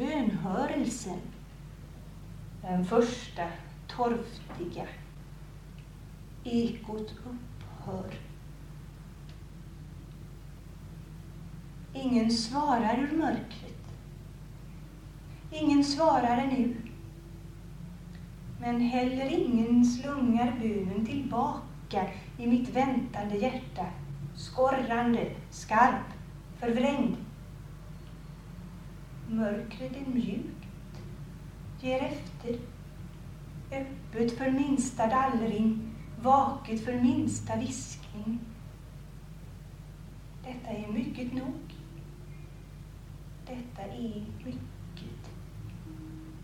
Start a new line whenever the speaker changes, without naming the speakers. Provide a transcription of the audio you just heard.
bönhörelsen. Den första torftiga. Ekot upphör. Ingen svarar ur mörkret. Ingen svarar nu. Men heller ingen slungar bönen tillbaka i mitt väntande hjärta, skorrande, skarp, förvrängd. Mörkret är mjukt, ger efter, öppet för minsta dallring, vaket för minsta viskning. Detta är mycket nog. Detta är mycket